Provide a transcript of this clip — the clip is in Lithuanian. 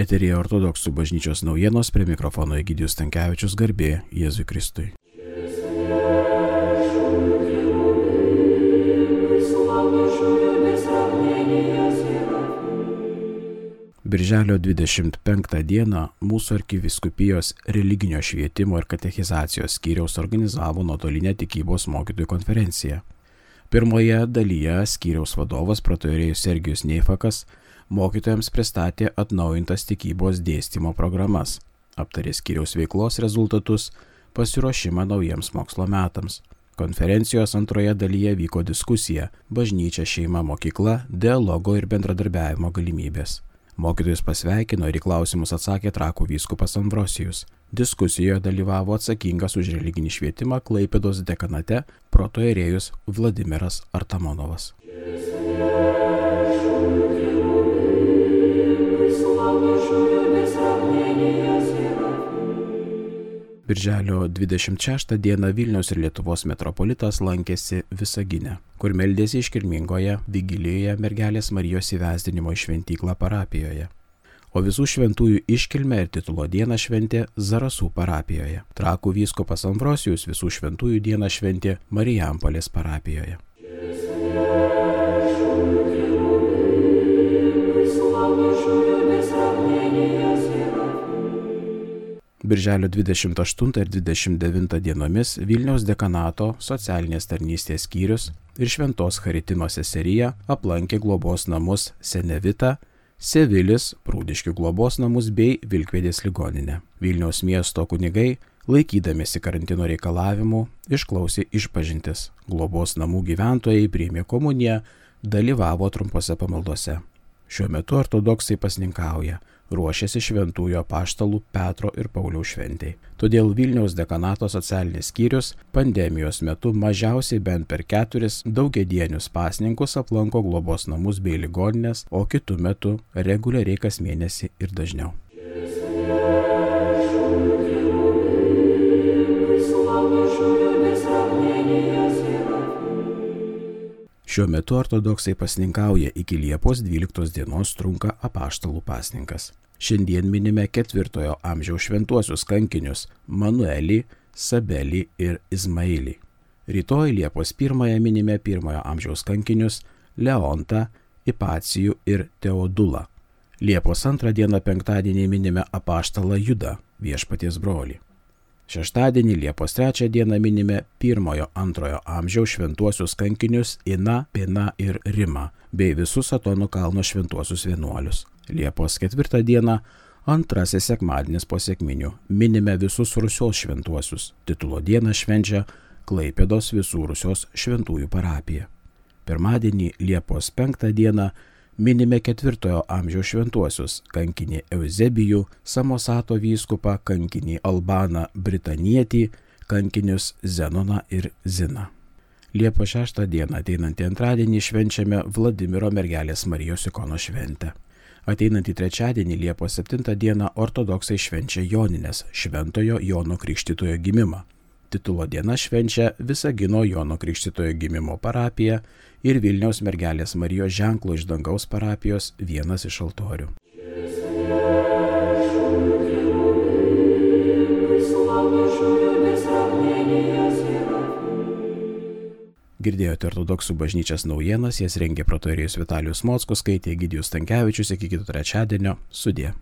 Eterija ortodoksų bažnyčios naujienos prie mikrofono Egidijus Tankievičius garbė Jėzui Kristui. Birželio 25 dieną mūsų arkiviskupijos religinio švietimo ir katechizacijos skyriaus organizavo nuotolinę tikybos mokytojų konferenciją. Pirmoje dalyje skyriaus vadovas protorėjus Sergijus Neifakas mokytojams pristatė atnaujintas tikybos dėstymo programas, aptarė skyriaus veiklos rezultatus, pasiruošimą naujiems mokslo metams. Konferencijos antroje dalyje vyko diskusija - bažnyčia, šeima, mokykla, dialogo ir bendradarbiavimo galimybės. Mokytojus pasveikino ir į klausimus atsakė trakų vyskupas Ambrosijus. Diskusijoje dalyvavo atsakingas už religinį švietimą Klaipėdos dekanate protoerėjus Vladimiras Artamonovas. Birželio 26 dieną Vilniaus ir Lietuvos metropolitas lankėsi Visaginę, kur meldėsi iškilmingoje Vigilijoje mergelės Marijos įvesdinimo šventyklą parapijoje. O visų šventųjų iškilmę ir titulo dieną šventė Zarasų parapijoje. Trakų vyskopas Ambrosijus visų šventųjų dieną šventė Marijampolės parapijoje. Birželio 28 ir 29 dienomis Vilniaus dekanato socialinės tarnystės skyrius ir Šventos Haritino seserija aplankė globos namus Senevita, Sevilis, Prūdiškių globos namus bei Vilkvedės ligoninę. Vilniaus miesto kunigai, laikydamėsi karantino reikalavimų, išklausė išpažintis. Globos namų gyventojai priėmė komuniją, dalyvavo trumpose pamaldose. Šiuo metu ortodoksai pasninkauja, ruošiasi šventųjų apaštalų Petro ir Pauliaus šventėjai. Todėl Vilniaus dekanato socialinis skyrius pandemijos metu mažiausiai bent per keturis daugiedienius pasninkus aplanko globos namus bei ligoninės, o kitų metų reguliariai kas mėnesį ir dažniau. Šiuo metu ortodoksai pasninkauja iki Liepos 12 dienos trunka apaštalų pasninkas. Šiandien minime ketvirtojo amžiaus šventuosius kankinius Manuelį, Sabelį ir Izmailį. Rytoj Liepos 1 minime pirmojo amžiaus kankinius Leontą, Ipacijų ir Teodulą. Liepos 2 dieną penktadienį minime apaštalą Judą, viešpaties brolį. Šeštadienį Liepos 3 dieną minime pirmojo antrojo amžiaus šventuosius kankinius Ina, Pina ir Rima, bei visus Atonų kalno šventuosius vienuolius. Liepos 4 dieną antrasis sekmadienis po sėkminių minime visus Rusios šventuosius. Titulo dieną švenčia Klaipėdos visų Rusios šventųjų parapija. Pirmadienį Liepos 5 dieną minime ketvirtojo amžiaus šventuosius - kankinį Eusebijų, Samosato vyskupą, kankinį Albaną Britanietį, kankinius Zenoną ir Ziną. Liepo 6 dieną ateinantį antradienį švenčiame Vladimiro mergelės Marijos ikono šventę. Ateinantį trečiadienį Liepos 7 dieną ortodoksai švenčia Joninės Šventojo Jono Krikštitojo gimimą. Titulo diena švenčia Visagino Jono Krikštitojo gimimo parapija ir Vilniaus mergelės Marijos ženklo iš dangaus parapijos vienas iš altorių. Girdėjote ortodoksų bažnyčios naujienas, jas rengė protorijus Vitalijus Mockus, skaitė Gidijus Tankievičius iki kito trečiadienio. Sudė.